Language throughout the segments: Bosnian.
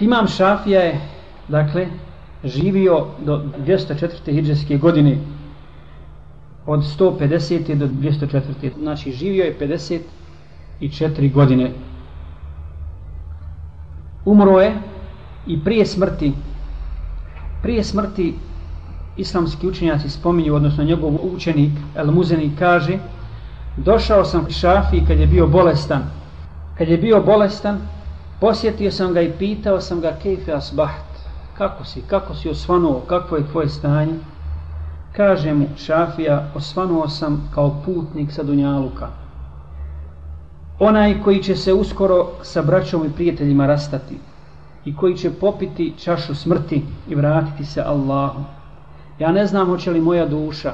Imam Šafija je, dakle, živio do 204. hijđarske godine od 150. do 204. Znači, živio je 54 godine. Umro je i prije smrti prije smrti islamski učenjaci spominju, odnosno njegov učenik El Muzeni kaže došao sam Šafi kad je bio bolestan kad je bio bolestan posjetio sam ga i pitao sam ga kejfe asbaht? Kako si, kako si osvanuo, kako je tvoje stanje? Kaže mu Šafija osvanuo sam kao putnik sa Dunjaluka. Onaj koji će se uskoro sa braćom i prijateljima rastati i koji će popiti čašu smrti i vratiti se Allahu. Ja ne znam hoće li moja duša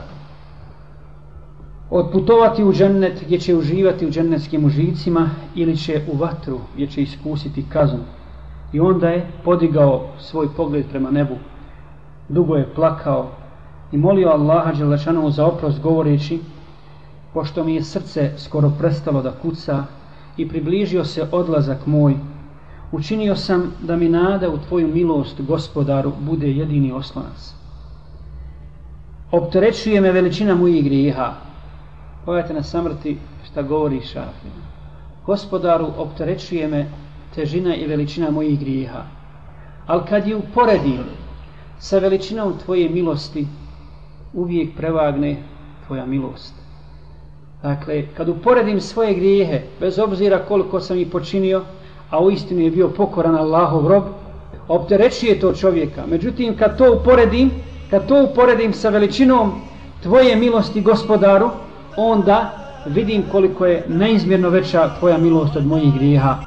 odputovati u džennet gdje će uživati u džennetskim užicima ili će u vatru gdje će iskusiti kaznu. I onda je podigao svoj pogled prema nebu. Dugo je plakao i molio Allaha Đelešanovu za oprost govoreći pošto mi je srce skoro prestalo da kuca i približio se odlazak moj učinio sam da mi nada u tvoju milost gospodaru bude jedini oslonac opterećuje me veličina mojih grijeha pogledajte na samrti šta govori šafin gospodaru opterećuje me težina i veličina mojih grijeha. Ali kad je uporedim sa veličinom tvoje milosti uvijek prevagne tvoja milost. Dakle kad uporedim svoje grijehe bez obzira koliko sam ih počinio a u istinu je bio pokoran Allahov rob, opterećuje to čovjeka. Međutim, kad to uporedim, kad to uporedim sa veličinom tvoje milosti gospodaru, onda vidim koliko je neizmjerno veća tvoja milost od mojih grijeha.